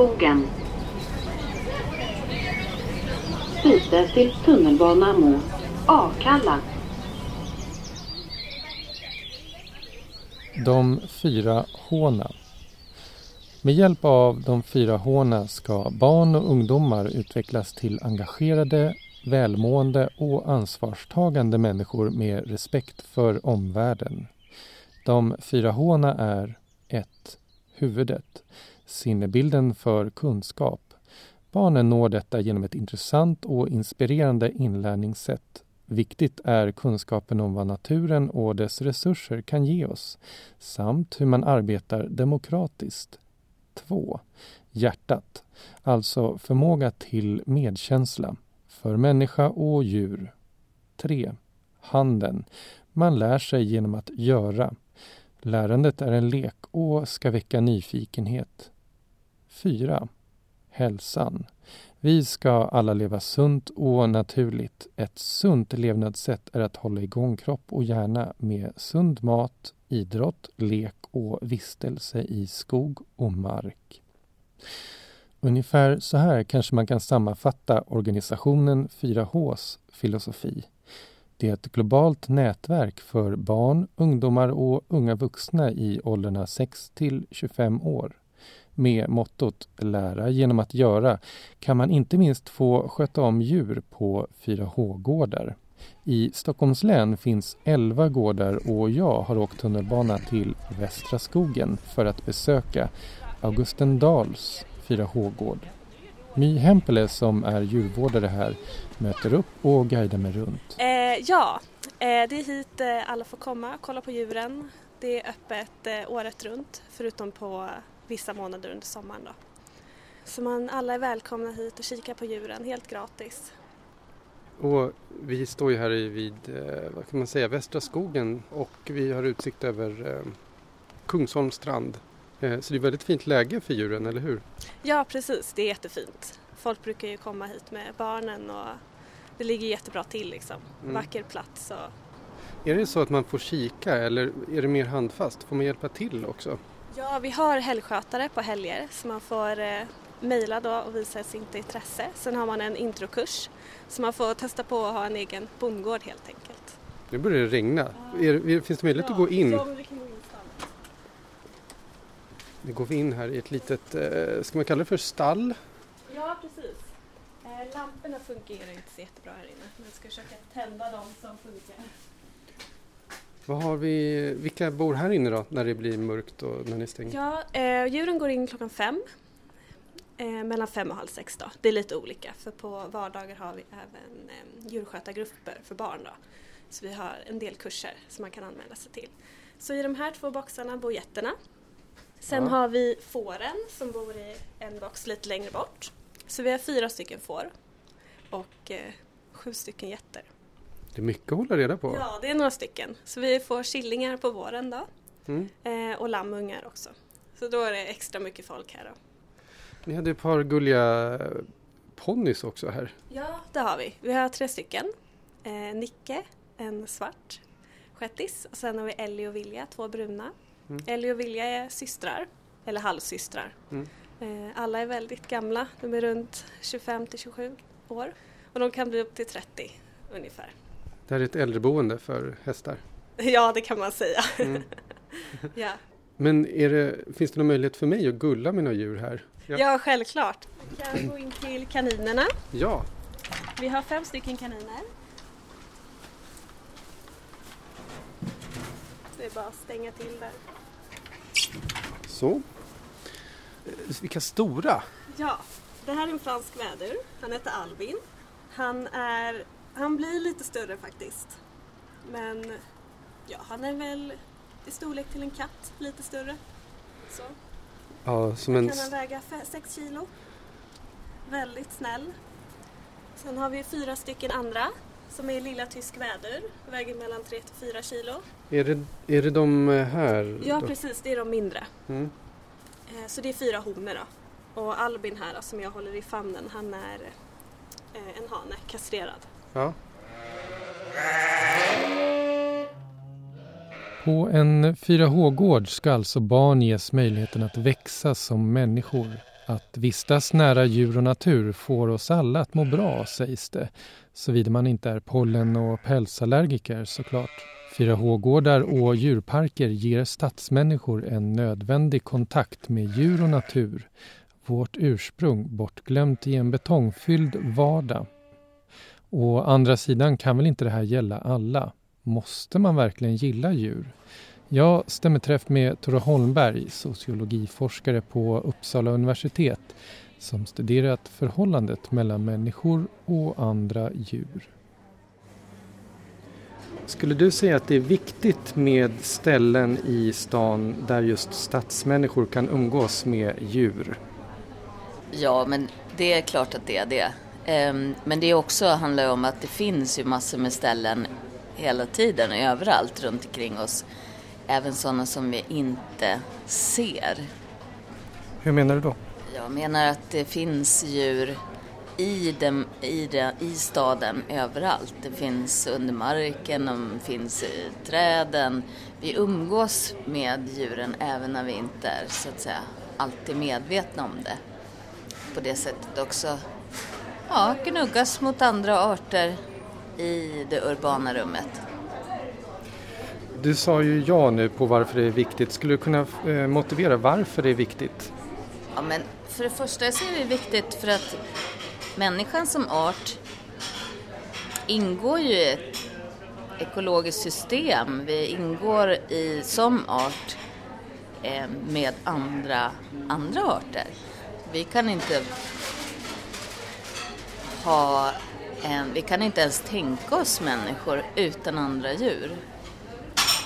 Skogen. Byte till tunnelbana mot Akalla. De fyra håna. Med hjälp av de fyra håna ska barn och ungdomar utvecklas till engagerade, välmående och ansvarstagande människor med respekt för omvärlden. De fyra håna är 1. Huvudet. Sinnebilden för kunskap. Barnen når detta genom ett intressant och inspirerande inlärningssätt. Viktigt är kunskapen om vad naturen och dess resurser kan ge oss samt hur man arbetar demokratiskt. 2. Hjärtat, alltså förmåga till medkänsla för människa och djur. 3. Handen, man lär sig genom att göra. Lärandet är en lek och ska väcka nyfikenhet. 4. Hälsan. Vi ska alla leva sunt och naturligt. Ett sunt levnadssätt är att hålla igång kropp och hjärna med sund mat, idrott, lek och vistelse i skog och mark. Ungefär så här kanske man kan sammanfatta organisationen 4Hs filosofi. Det är ett globalt nätverk för barn, ungdomar och unga vuxna i åldrarna 6 till 25 år. Med mottot Lära genom att göra kan man inte minst få sköta om djur på 4H-gårdar. I Stockholms län finns 11 gårdar och jag har åkt tunnelbana till Västra skogen för att besöka Augustendals 4H-gård. My Hempele som är djurvårdare här möter upp och guidar mig runt. Eh, ja, eh, det är hit eh, alla får komma och kolla på djuren. Det är öppet eh, året runt förutom på vissa månader under sommaren. Då. Så man, alla är välkomna hit och kika på djuren helt gratis. Och vi står ju här vid, eh, vad kan man säga, Västra skogen och vi har utsikt över eh, Kungsholms strand. Eh, så det är väldigt fint läge för djuren, eller hur? Ja, precis. Det är jättefint. Folk brukar ju komma hit med barnen och det ligger jättebra till liksom. Mm. Vacker plats och Är det så att man får kika eller är det mer handfast? Får man hjälpa till också? Ja, vi har helgskötare på helger så man får eh, mejla då och visa sitt intresse. Sen har man en introkurs så man får testa på att ha en egen bondgård helt enkelt. Nu börjar det regna. Är, finns det möjlighet att gå in? Nu går vi in här i ett litet, eh, ska man kalla det för stall? Ja, precis. Eh, lamporna fungerar inte så jättebra här inne men jag ska försöka tända dem som funkar. Vad har vi, vilka bor här inne då när det blir mörkt och när ni stänger? Ja, eh, djuren går in klockan fem. Eh, mellan fem och halv sex då. Det är lite olika för på vardagar har vi även eh, djurskötargrupper för barn då. Så vi har en del kurser som man kan anmäla sig till. Så i de här två boxarna bor getterna. Sen Ja. har vi fåren som bor i en box lite längre bort. Så vi har fyra stycken får och eh, sju stycken getter. Det är mycket att hålla reda på. Ja, det är några stycken. Så vi får killingar på våren då Mm. eh, och lammungar också. Så då är det extra mycket folk här då. Ni hade ett par gulliga ponnys också här. Ja, det har vi. Vi har tre stycken. Eh, Nicke, en svart shettis och sen har vi Ellie och Vilja, två bruna. Mm. Ellie och Vilja är systrar, eller halvsystrar. Mm. Eh, alla är väldigt gamla, de är runt 25 till 27 år och de kan bli upp till 30 ungefär. Det här är ett äldreboende för hästar. Ja, det kan man säga. Mm. ja. Men det, finns det någon möjlighet för mig att gulla några djur här? Ja. ja, självklart. Vi kan gå in till kaninerna. Ja, Vi har fem stycken kaniner. Det är bara att stänga till där. så. Vilka stora! Ja, det här är en fransk vädur. Han heter Albin. Han är, han blir lite större faktiskt. Men ja, han är väl i storlek till en katt, lite större. Så Ja, som en... kan han väga 6 kilo. Väldigt snäll. Sen har vi fyra stycken andra som är lilla tysk vädur. Väger mellan 3 till 4 kilo. Är det, är det de eh, här? Ja då? precis, det är de mindre. Mm. Eh, Så det är fyra honor då. Och Albin här då, som jag håller i famnen, han är eh, en hane, kastrerad. Ja. På en 4H-gård ska alltså barn ges möjligheten att växa som människor, Att vistas nära djur och natur får oss alla att må bra, sägs det. Såvida man inte är pollen och pälsallergiker såklart. 4H-gårdar och djurparker ger stadsmänniskor en nödvändig kontakt med djur och natur. Vårt ursprung bortglömt i en betongfylld vardag. Å andra sidan kan väl inte det här gälla alla? Måste man verkligen gilla djur? Jag stämmer träff med Tore Holmberg, sociologiforskare på Uppsala universitet som studerat förhållandet mellan människor och andra djur. Skulle du säga att det är viktigt med ställen i stan där just stadsmänniskor kan umgås med djur? Ja, men det är klart att det är det. Ehm, men det också handlar om att det finns ju massor med ställen hela tiden, överallt runt omkring oss. Även sådana som vi inte ser. Hur menar du då? Jag menar att det finns djur i, dem, i, det, i staden överallt. Det finns under marken, de finns i träden. Vi umgås med djuren även när vi inte är så att säga alltid medvetna om det. På det sättet också ja, gnuggas mot andra arter i det urbana rummet. Du sa ju ja nu på varför det är viktigt. Skulle du kunna eh, motivera varför det är viktigt? Ja, men för det första så är det viktigt för att människan som art ingår ju i ett ekologiskt system. Vi ingår i, som art eh, med andra, andra arter. Vi kan inte ha en, vi kan inte ens tänka oss människor utan andra djur.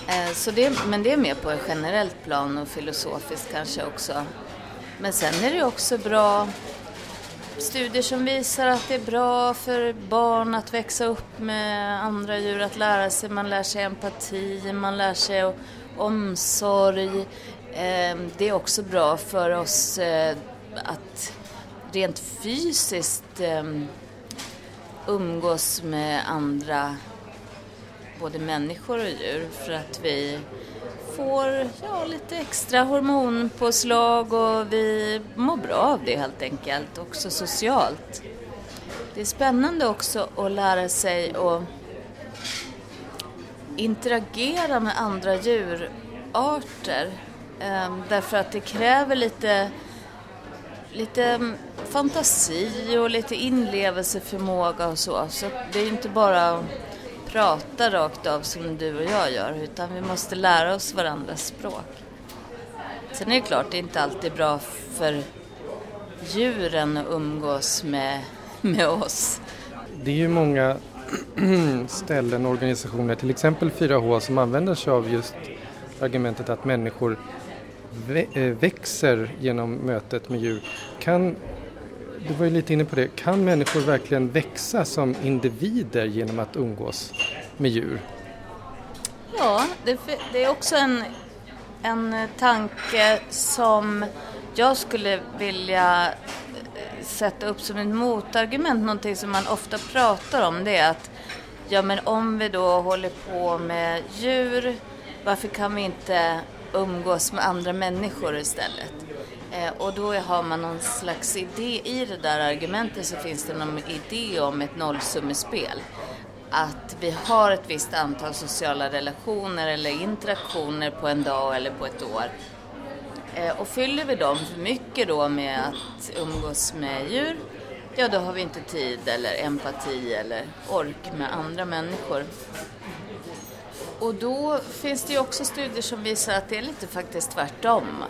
Eh, så det, men det är mer på ett generellt plan och filosofiskt kanske också. Men sen är det också bra studier som visar att det är bra för barn att växa upp med andra djur, att lära sig, man lär sig empati, man lär sig omsorg. Eh, det är också bra för oss eh, att rent fysiskt ehm, umgås med andra, både människor och djur, för att vi får ja, lite extra hormonpåslag och vi mår bra av det helt enkelt, också socialt. Det är spännande också att lära sig att interagera med andra djurarter ehm, därför att det kräver lite lite fantasi och lite inlevelseförmåga och så. Så det är inte bara att prata rakt av som du och jag gör utan vi måste lära oss varandras språk. Sen är det klart, det är inte alltid bra för djuren att umgås med, med oss. Det är ju många ställen och organisationer, till exempel 4H, som använder sig av just argumentet att människor eh, växer genom mötet med djur. Kan, du var ju lite inne på det, kan människor verkligen växa som individer genom att umgås med djur? Ja, det, det är också en, en tanke som jag skulle vilja eh, sätta upp som ett motargument, någonting som man ofta pratar om, det är att ja men om vi då håller på med djur, varför kan vi inte umgås med andra människor istället. Eh, och då har man någon slags idé, i det där argumentet så finns det någon idé om ett nollsummespel. Att vi har ett visst antal sociala relationer eller interaktioner på en dag eller på ett år. Eh, och fyller vi dem för mycket då med att umgås med djur, ja då har vi inte tid eller empati eller ork med andra människor. Och då finns det ju också studier som visar att det är lite faktiskt tvärtom.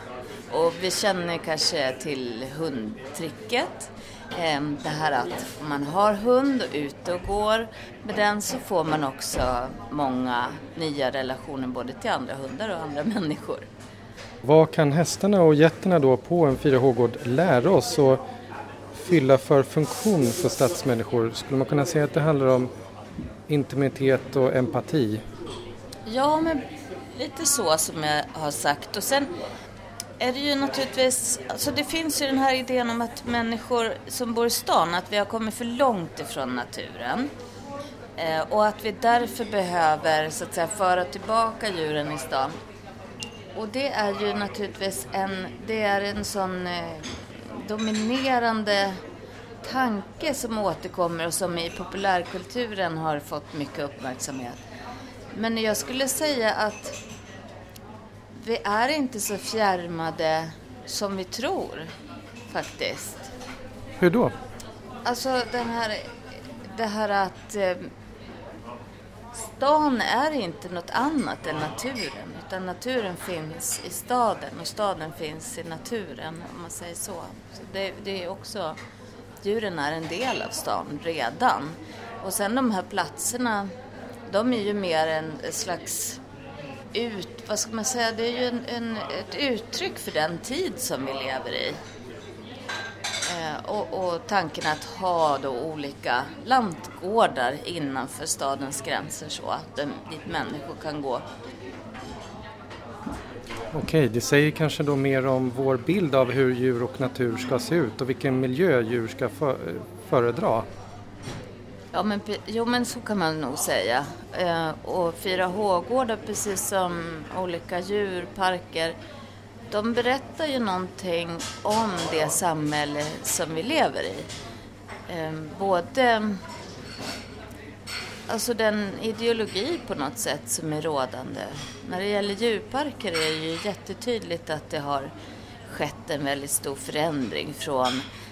Och vi känner kanske till hundtricket. Ehm, det här att om man har hund och ute och går med den så får man också många nya relationer både till andra hundar och andra människor. Vad kan hästarna och getterna då på en 4H-gård lära oss och fylla för funktion för stadsmänniskor? Skulle man kunna säga att det handlar om intimitet och empati? Ja, men lite så som jag har sagt. Och sen är det ju naturligtvis, alltså det finns ju den här idén om att människor som bor i stan, att vi har kommit för långt ifrån naturen. Eh, och att vi därför behöver så att säga föra tillbaka djuren i stan. Och det är ju naturligtvis en, det är en sån eh, dominerande tanke som återkommer och som i populärkulturen har fått mycket uppmärksamhet. Men jag skulle säga att vi är inte så fjärmade som vi tror faktiskt. Hur då? Alltså den här, det här att eh, stan är inte något annat än naturen. Utan naturen finns i staden och staden finns i naturen om man säger så. så det, det är också, djuren är en del av stan redan. Och sen de här platserna, de är ju mer en slags ut, vad ska man säga, det är ju en, en, ett uttryck för den tid som vi lever i. Eh, och, och, tanken att ha då olika lantgårdar innanför stadens gränser så att dit människor kan gå. Okej, det säger kanske då mer om vår bild av hur djur och natur ska se ut och vilken miljö djur ska föredra. Ja, men, jo, men så kan man nog säga. Eh, och 4H-gårdar, precis som olika djurparker, de berättar ju någonting om det samhälle som vi lever i. Eh, både alltså den ideologi på något sätt som är rådande. När det gäller djurparker är det ju jättetydligt att det har skett en väldigt stor förändring från eh,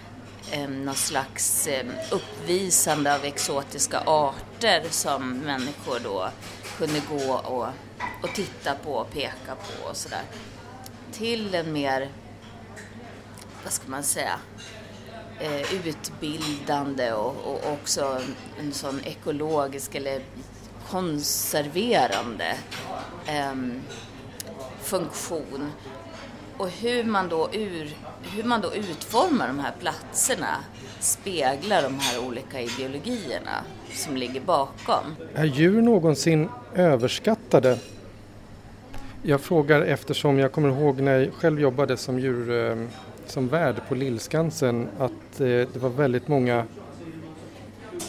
Ehm, någon slags ehm, uppvisande av exotiska arter som människor då kunde gå och, och titta på och peka på och sådär. Till en mer, vad ska man säga, eh, utbildande och, och, också en sån ekologisk eller konserverande ehm, funktion. Och hur man, då ur, hur man då utformar de här platserna speglar de här olika ideologierna som ligger bakom. Är djur någonsin överskattade? Jag frågar eftersom jag kommer ihåg när jag själv jobbade som djur eh, som värd på Lillskansen att eh, det var väldigt många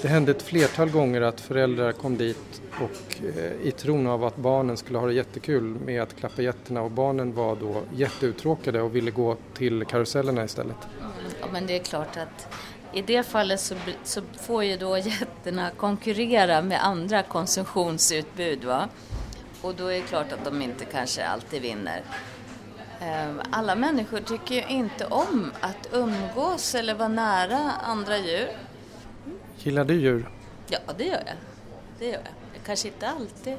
det hände ett flertal gånger att föräldrar kom dit och eh, i tron av att barnen skulle ha det jättekul med att klappa getterna och barnen var då jätteuttråkade och ville gå till karusellerna istället. Ja men det är klart att i det fallet så, så får ju då getterna konkurrera med andra konsumtionsutbud va. Och då är det klart att de inte kanske alltid vinner. Ehm, alla människor tycker ju inte om att umgås eller vara nära andra djur. Gillar du djur? Ja, det gör jag. Det gör jag. Kanske inte alltid.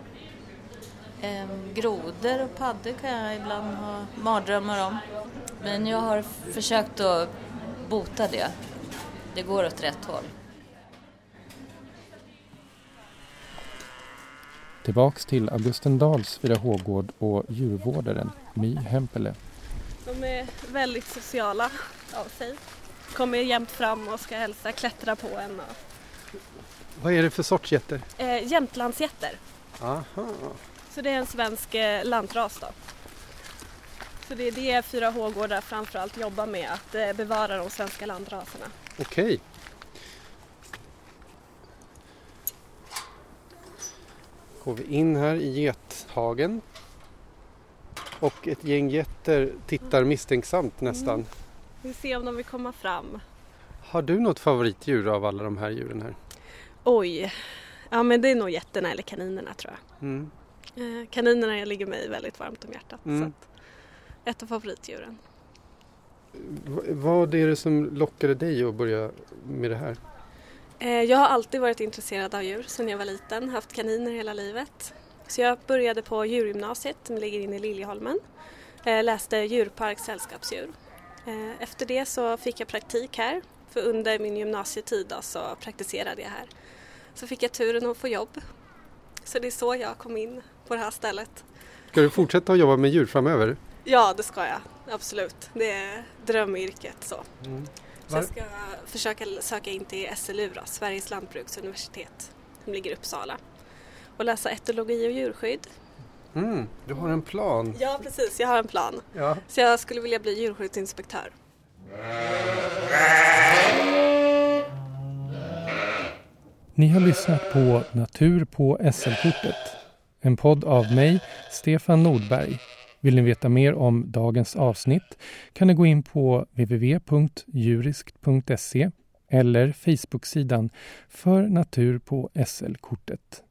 Ehm, grodor och paddor kan jag ibland ha mardrömmar om. Men jag har försökt att bota det. Det går åt rätt håll. Tillbaks till Augustendals 4H-gård och djurvårdaren My Hempele. De är väldigt sociala av sig. Kommer jämt fram och ska hälsa, klättra på en. Och... Vad är det för sorts getter? Eh, Jämtlandsgetter. Aha. Så det är en svensk eh, lantras då. Så det är det 4H-gårdar framförallt jobbar med, att eh, bevara de svenska lantraserna. Okej. Okay. går vi in här i gethagen. Och ett gäng getter tittar misstänksamt nästan. Mm. Vi får se om de vill komma fram. Har du något favoritdjur av alla de här djuren här? Oj, ja men det är nog getterna eller kaninerna tror jag. Mm. Eh, kaninerna ligger mig väldigt varmt om hjärtat. Mm. Så ett av favoritdjuren. V vad är det som lockade dig att börja med det här? Eh, jag har alltid varit intresserad av djur sedan jag var liten, haft kaniner hela livet. Så jag började på djurgymnasiet som ligger inne i Liljeholmen. Eh, läste djurpark sällskapsdjur. Eh, efter det så fick jag praktik här, för under min gymnasietid då så praktiserade jag här. Så fick jag turen att få jobb. Så det är så jag kom in på det här stället. Ska du fortsätta att jobba med djur framöver? Ja, det ska jag. Absolut. Det är drömyrket så. Mm. Så jag ska försöka söka in till SLU, då, Sveriges lantbruksuniversitet, som ligger i Uppsala. Och läsa etologi och djurskydd. Mm, du har en plan. Ja, precis. Jag har en plan. Ja. Så jag skulle vilja bli djurskyddsinspektör. Ni har lyssnat på Natur på SL-kortet. En podd av mig, Stefan Nordberg Vill ni veta mer om dagens avsnitt kan ni gå in på www.juriskt.se eller Facebook-sidan för natur på SL-kortet.